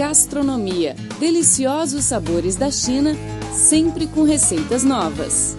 Gastronomia. Deliciosos sabores da China, sempre com receitas novas.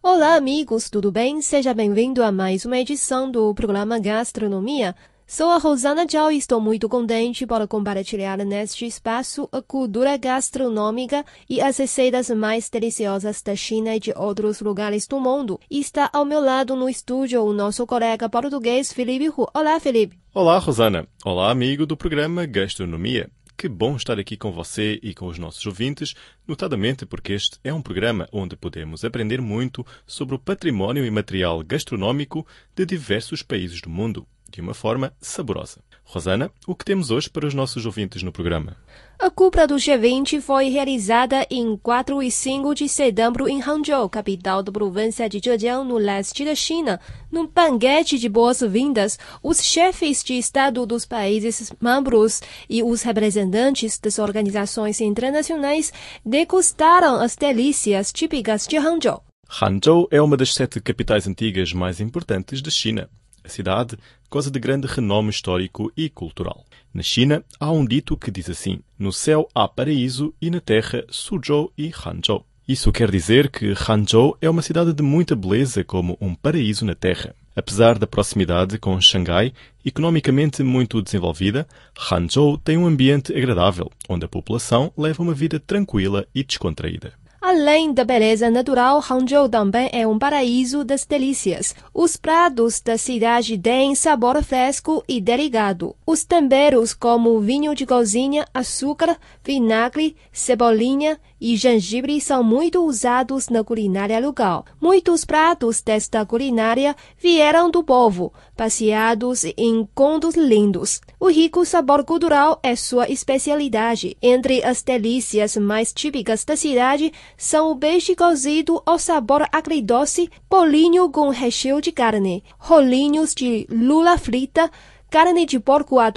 Olá, amigos, tudo bem? Seja bem-vindo a mais uma edição do programa Gastronomia. Sou a Rosana Zhao e estou muito contente por compartilhar neste espaço a cultura gastronômica e as receitas mais deliciosas da China e de outros lugares do mundo. Está ao meu lado no estúdio o nosso colega português Felipe Hu. Olá, Felipe. Olá, Rosana. Olá, amigo do programa Gastronomia. Que bom estar aqui com você e com os nossos ouvintes, notadamente porque este é um programa onde podemos aprender muito sobre o património imaterial gastronômico de diversos países do mundo de uma forma saborosa. Rosana, o que temos hoje para os nossos ouvintes no programa? A cúpula do G20 foi realizada em 4 e 5 de setembro em Hangzhou, capital da província de Zhejiang, no leste da China. Num banquete de boas-vindas, os chefes de Estado dos países membros e os representantes das organizações internacionais degustaram as delícias típicas de Hangzhou. Hangzhou é uma das sete capitais antigas mais importantes da China. A cidade goza de grande renome histórico e cultural. Na China, há um dito que diz assim: No céu há paraíso e na terra Suzhou e Hangzhou. Isso quer dizer que Hangzhou é uma cidade de muita beleza, como um paraíso na terra. Apesar da proximidade com Xangai, economicamente muito desenvolvida, Hangzhou tem um ambiente agradável, onde a população leva uma vida tranquila e descontraída. Além da beleza natural, Hangzhou também é um paraíso das delícias. Os pratos da cidade têm sabor fresco e delicado. Os temperos, como vinho de cozinha, açúcar, vinagre, cebolinha e gengibre, são muito usados na culinária local. Muitos pratos desta culinária vieram do povo, passeados em contos lindos. O rico sabor cultural é sua especialidade. Entre as delícias mais típicas da cidade são o peixe cozido ao sabor agridoce, bolinho com recheio de carne, rolinhos de lula frita, carne de porco a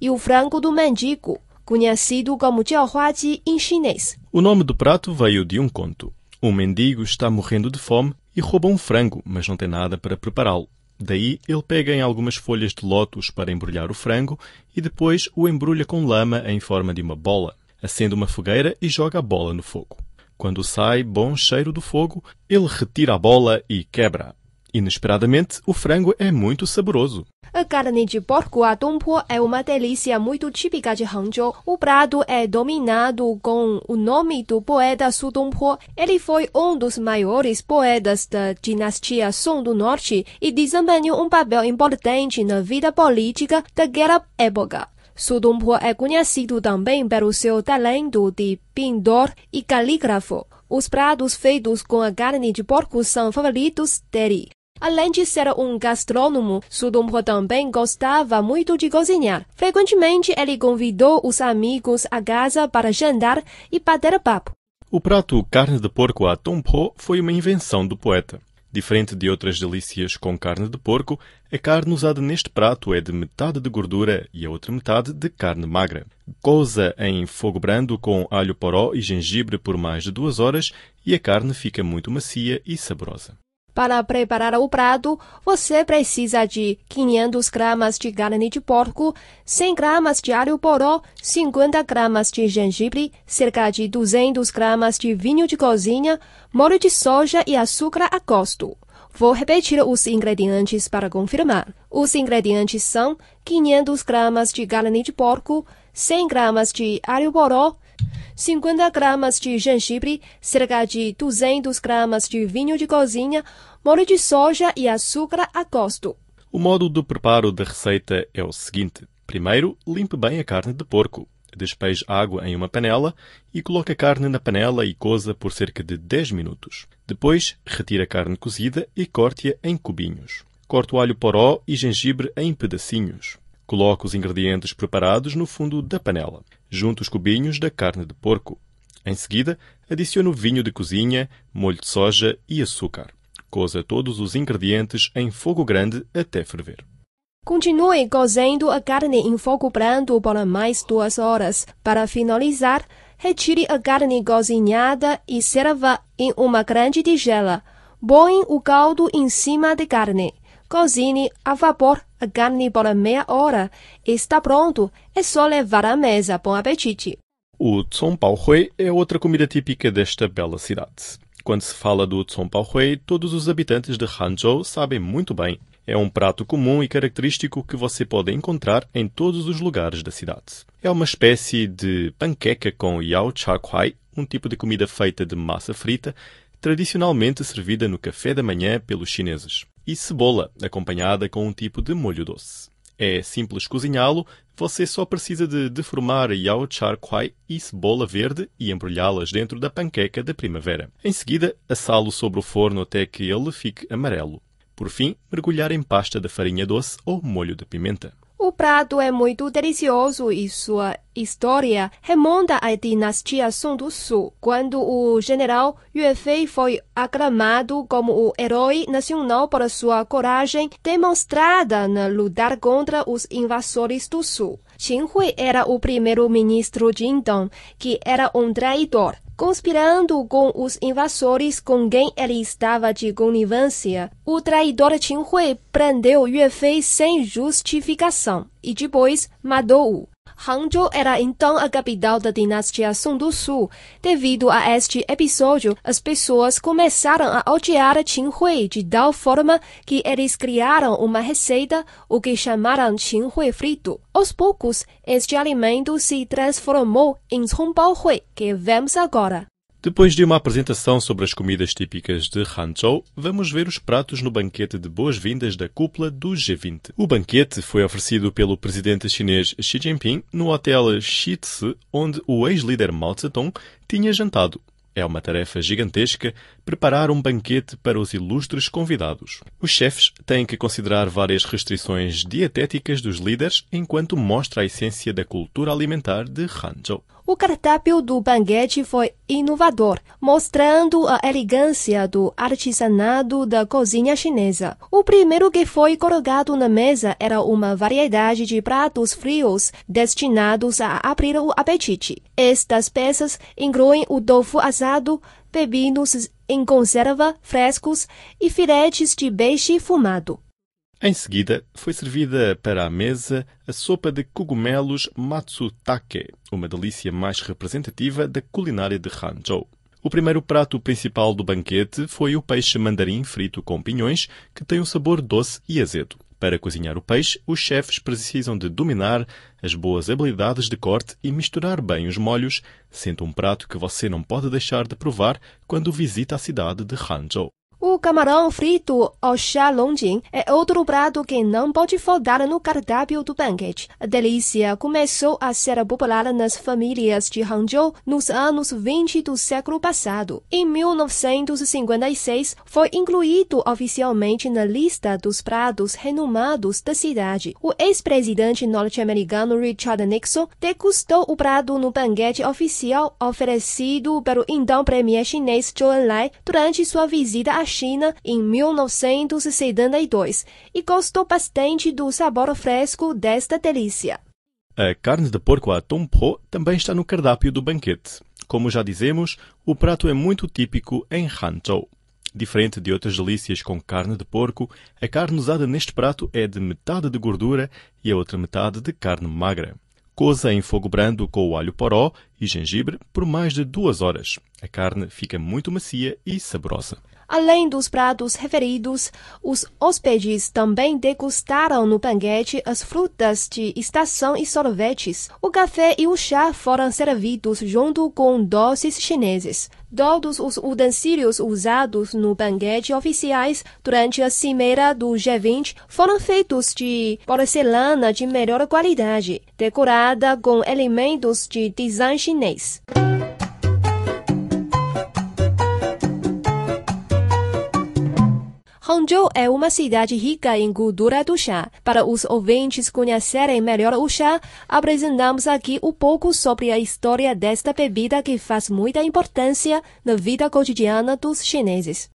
e o frango do mendigo, conhecido como em chinês. O nome do prato veio de um conto. Um mendigo está morrendo de fome e rouba um frango, mas não tem nada para prepará-lo. Daí ele pega em algumas folhas de lótus para embrulhar o frango e depois o embrulha com lama em forma de uma bola. Acende uma fogueira e joga a bola no fogo. Quando sai bom cheiro do fogo, ele retira a bola e quebra. Inesperadamente, o frango é muito saboroso. A carne de porco a dompo é uma delícia muito típica de Hangzhou. O prato é dominado com o nome do poeta Su Dongpo. Ele foi um dos maiores poetas da dinastia Song do Norte e desempenhou um papel importante na vida política daquela época. Su Dongpo é conhecido também pelo seu talento de pintor e calígrafo. Os pratos feitos com a carne de porco são favoritos dele. Além de ser um gastrônomo, Sudumpo também gostava muito de cozinhar. Frequentemente, ele convidou os amigos à casa para jantar e bater papo. O prato carne de porco a tompo foi uma invenção do poeta. Diferente de outras delícias com carne de porco, a carne usada neste prato é de metade de gordura e a outra metade de carne magra. Coza em fogo brando com alho poró e gengibre por mais de duas horas e a carne fica muito macia e saborosa. Para preparar o prato, você precisa de 500 gramas de carne de porco, 100 gramas de alho poró, 50 gramas de gengibre, cerca de 200 gramas de vinho de cozinha, molho de soja e açúcar a gosto. Vou repetir os ingredientes para confirmar. Os ingredientes são 500 gramas de carne de porco, 100 gramas de alho poró, 50 gramas de gengibre, cerca de 200 gramas de vinho de cozinha, molho de soja e açúcar a gosto. O modo de preparo da receita é o seguinte. Primeiro, limpe bem a carne de porco. Despeje água em uma panela e coloque a carne na panela e coza por cerca de 10 minutos. Depois, retire a carne cozida e corte-a em cubinhos. Corte o alho poró e gengibre em pedacinhos. Coloque os ingredientes preparados no fundo da panela. Junte os cubinhos da carne de porco. Em seguida, adicione o vinho de cozinha, molho de soja e açúcar. Coza todos os ingredientes em fogo grande até ferver. Continue cozendo a carne em fogo brando por mais duas horas. Para finalizar, retire a carne cozinhada e serva em uma grande tigela. Põe o caldo em cima da carne. Cozinhe a vapor a carne por meia hora. Está pronto. É só levar à mesa. Bom apetite. O Tsong Pao Hui é outra comida típica desta bela cidade. Quando se fala do Tsong Pao Hui, todos os habitantes de Hangzhou sabem muito bem. É um prato comum e característico que você pode encontrar em todos os lugares da cidade. É uma espécie de panqueca com yao cha kuai, um tipo de comida feita de massa frita, tradicionalmente servida no café da manhã pelos chineses, e cebola, acompanhada com um tipo de molho doce. É simples cozinhá-lo, você só precisa de deformar yao char kwai e cebola verde e embrulhá-las dentro da panqueca da primavera. Em seguida, assá-lo sobre o forno até que ele fique amarelo. Por fim, mergulhar em pasta de farinha doce ou molho de pimenta. O prato é muito delicioso e sua história remonta à dinastia Song do Sul, quando o general Yue Fei foi aclamado como o herói nacional por sua coragem demonstrada na lutar contra os invasores do Sul. Qin Hui era o primeiro-ministro de então, que era um traidor conspirando com os invasores com quem ele estava de conivência. O traidor Qin Hui prendeu Yue Fei sem justificação e depois matou-o. Hangzhou era então a capital da dinastia Song do Sul. Devido a este episódio, as pessoas começaram a odiar Qin Hui de tal forma que eles criaram uma receita, o que chamaram Qin Hui frito. Aos poucos, este alimento se transformou em Bao Hui, que vemos agora. Depois de uma apresentação sobre as comidas típicas de Hangzhou, vamos ver os pratos no banquete de boas-vindas da cúpula do G20. O banquete foi oferecido pelo presidente chinês Xi Jinping no hotel Xitzi, onde o ex-líder Mao Zedong tinha jantado. É uma tarefa gigantesca preparar um banquete para os ilustres convidados. Os chefes têm que considerar várias restrições dietéticas dos líderes enquanto mostra a essência da cultura alimentar de Hangzhou. O cardápio do banquete foi inovador, mostrando a elegância do artesanato da cozinha chinesa. O primeiro que foi colocado na mesa era uma variedade de pratos frios destinados a abrir o apetite. Estas peças incluem o tofu assado, pepinos em conserva frescos e filetes de peixe fumado. Em seguida, foi servida para a mesa a sopa de cogumelos matsutake, uma delícia mais representativa da culinária de Hangzhou. O primeiro prato principal do banquete foi o peixe mandarim frito com pinhões, que tem um sabor doce e azedo. Para cozinhar o peixe, os chefes precisam de dominar as boas habilidades de corte e misturar bem os molhos, sendo um prato que você não pode deixar de provar quando visita a cidade de Hangzhou. O camarão frito ao chá longjing é outro prato que não pode faltar no cardápio do banquete. A delícia começou a ser popular nas famílias de Hangzhou nos anos 20 do século passado. Em 1956, foi incluído oficialmente na lista dos pratos renomados da cidade. O ex-presidente norte-americano Richard Nixon degustou o prato no banquete oficial oferecido pelo então premier chinês Zhou Enlai durante sua visita a China em 1972 e gostou bastante do sabor fresco desta delícia. A carne de porco a tompo também está no cardápio do banquete. Como já dizemos, o prato é muito típico em Hangzhou. Diferente de outras delícias com carne de porco, a carne usada neste prato é de metade de gordura e a outra metade de carne magra. Coza em fogo brando com o alho poró e gengibre por mais de duas horas. A carne fica muito macia e saborosa. Além dos pratos referidos, os hóspedes também degustaram no banquete as frutas de estação e sorvetes. O café e o chá foram servidos junto com doces chineses. Todos os utensílios usados no banquete oficiais durante a cimeira do G20 foram feitos de porcelana de melhor qualidade, decorada com elementos de design chinês. Hangzhou é uma cidade rica em cultura do chá. Para os ouvintes conhecerem melhor o chá, apresentamos aqui um pouco sobre a história desta bebida que faz muita importância na vida cotidiana dos chineses.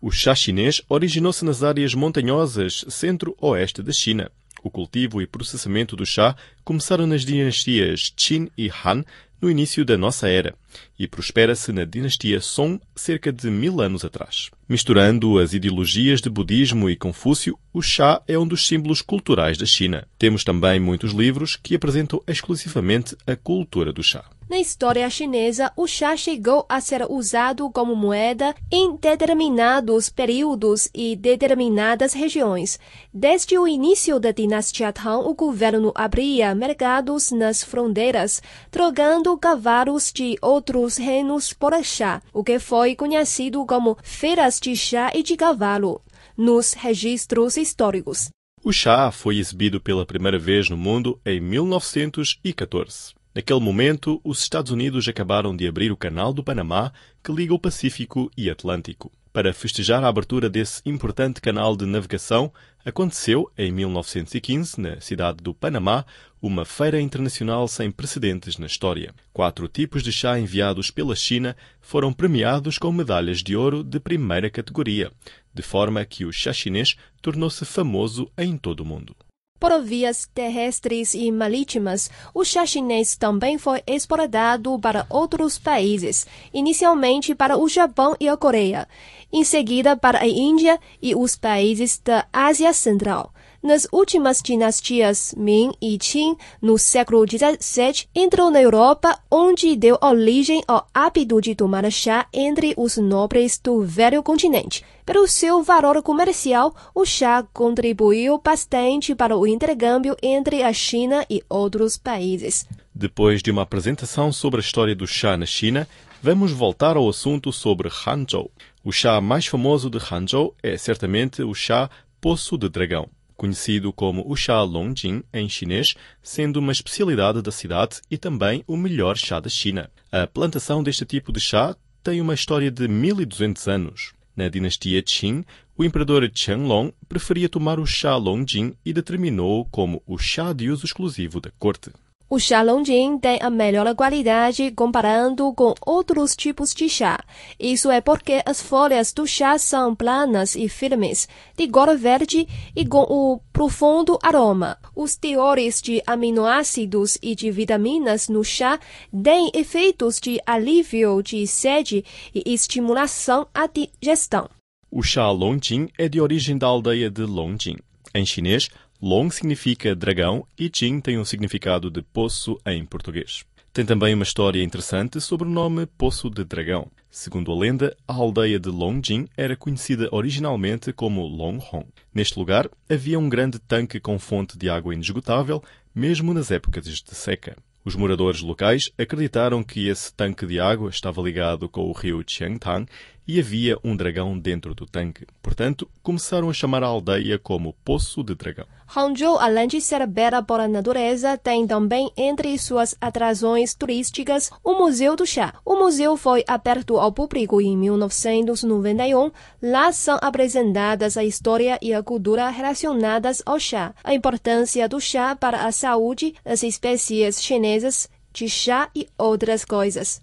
O chá chinês originou-se nas áreas montanhosas centro-oeste da China. O cultivo e processamento do chá começaram nas dinastias Qin e Han no início da nossa era e prospera-se na dinastia Song cerca de mil anos atrás. Misturando as ideologias de budismo e Confúcio, o chá é um dos símbolos culturais da China. Temos também muitos livros que apresentam exclusivamente a cultura do chá. Na história chinesa, o chá chegou a ser usado como moeda em determinados períodos e determinadas regiões. Desde o início da dinastia Tang, o governo abria mercados nas fronteiras, trocando cavalos de outros reinos por chá, o que foi conhecido como feiras de chá e de cavalo, nos registros históricos. O chá foi exibido pela primeira vez no mundo em 1914. Naquele momento, os Estados Unidos acabaram de abrir o Canal do Panamá, que liga o Pacífico e Atlântico. Para festejar a abertura desse importante canal de navegação, aconteceu, em 1915, na cidade do Panamá, uma feira internacional sem precedentes na história. Quatro tipos de chá enviados pela China foram premiados com medalhas de ouro de primeira categoria, de forma que o chá chinês tornou-se famoso em todo o mundo. Por vias terrestres e marítimas, o chá chinês também foi exportado para outros países, inicialmente para o Japão e a Coreia, em seguida para a Índia e os países da Ásia Central. Nas últimas dinastias Ming e Qing, no século XVII, entrou na Europa, onde deu origem ao hábito de tomar chá entre os nobres do velho continente. Pelo seu valor comercial, o chá contribuiu bastante para o intercâmbio entre a China e outros países. Depois de uma apresentação sobre a história do chá na China, vamos voltar ao assunto sobre Hangzhou. O chá mais famoso de Hangzhou é certamente o chá Poço de Dragão conhecido como o chá Longjing em chinês, sendo uma especialidade da cidade e também o melhor chá da China. A plantação deste tipo de chá tem uma história de 1200 anos. Na dinastia Qing, o imperador Qianlong preferia tomar o chá Longjing e determinou como o chá de uso exclusivo da corte. O chá Longjing tem a melhor qualidade comparando com outros tipos de chá. Isso é porque as folhas do chá são planas e firmes, de cor verde e com o profundo aroma. Os teores de aminoácidos e de vitaminas no chá têm efeitos de alívio de sede e estimulação à digestão. O chá Longjing é de origem da aldeia de Longjing. Em chinês, Long significa dragão e Jing tem um significado de poço em português. Tem também uma história interessante sobre o nome Poço de Dragão. Segundo a lenda, a aldeia de Longjing era conhecida originalmente como Longhong. Neste lugar havia um grande tanque com fonte de água inesgotável, mesmo nas épocas de seca. Os moradores locais acreditaram que esse tanque de água estava ligado com o rio Qiangtang e havia um dragão dentro do tanque. Portanto, começaram a chamar a aldeia como Poço de Dragão. Hangzhou, além de ser bela por a natureza, tem também entre suas atrações turísticas o Museu do Chá. O museu foi aberto ao público em 1991. Lá são apresentadas a história e a cultura relacionadas ao chá, a importância do chá para a saúde, as espécies chinesas de chá e outras coisas.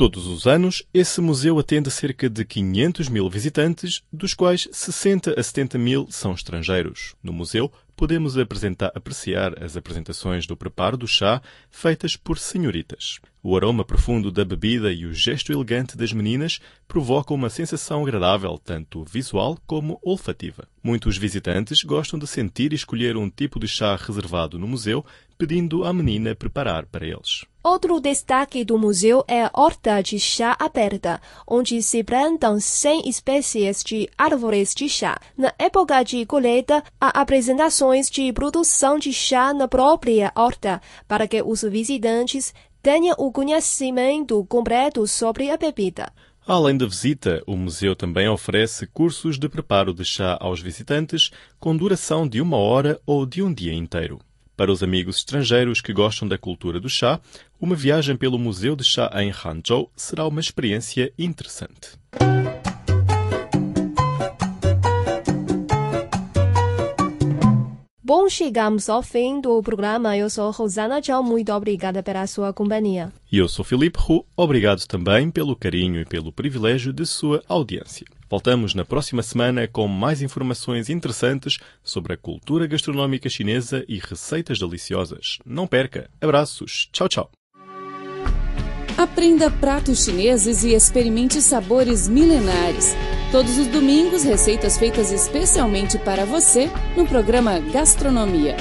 Todos os anos, esse museu atende cerca de 500 mil visitantes, dos quais 60 a 70 mil são estrangeiros. No museu, podemos apresentar, apreciar as apresentações do preparo do chá feitas por senhoritas. O aroma profundo da bebida e o gesto elegante das meninas provocam uma sensação agradável, tanto visual como olfativa. Muitos visitantes gostam de sentir e escolher um tipo de chá reservado no museu, pedindo à menina preparar para eles. Outro destaque do museu é a horta de chá aberta, onde se plantam 100 espécies de árvores de chá. Na época de colheita, há apresentações de produção de chá na própria horta, para que os visitantes tenha o conhecimento completo sobre a bebida. Além da visita, o museu também oferece cursos de preparo de chá aos visitantes com duração de uma hora ou de um dia inteiro. Para os amigos estrangeiros que gostam da cultura do chá, uma viagem pelo Museu de Chá em Hangzhou será uma experiência interessante. Bom, chegamos ao fim do programa. Eu sou Rosana Tchau. Muito obrigada pela sua companhia. E eu sou Felipe Hu. Obrigado também pelo carinho e pelo privilégio de sua audiência. Voltamos na próxima semana com mais informações interessantes sobre a cultura gastronómica chinesa e receitas deliciosas. Não perca! Abraços! Tchau, tchau! Aprenda pratos chineses e experimente sabores milenares. Todos os domingos, receitas feitas especialmente para você no programa Gastronomia.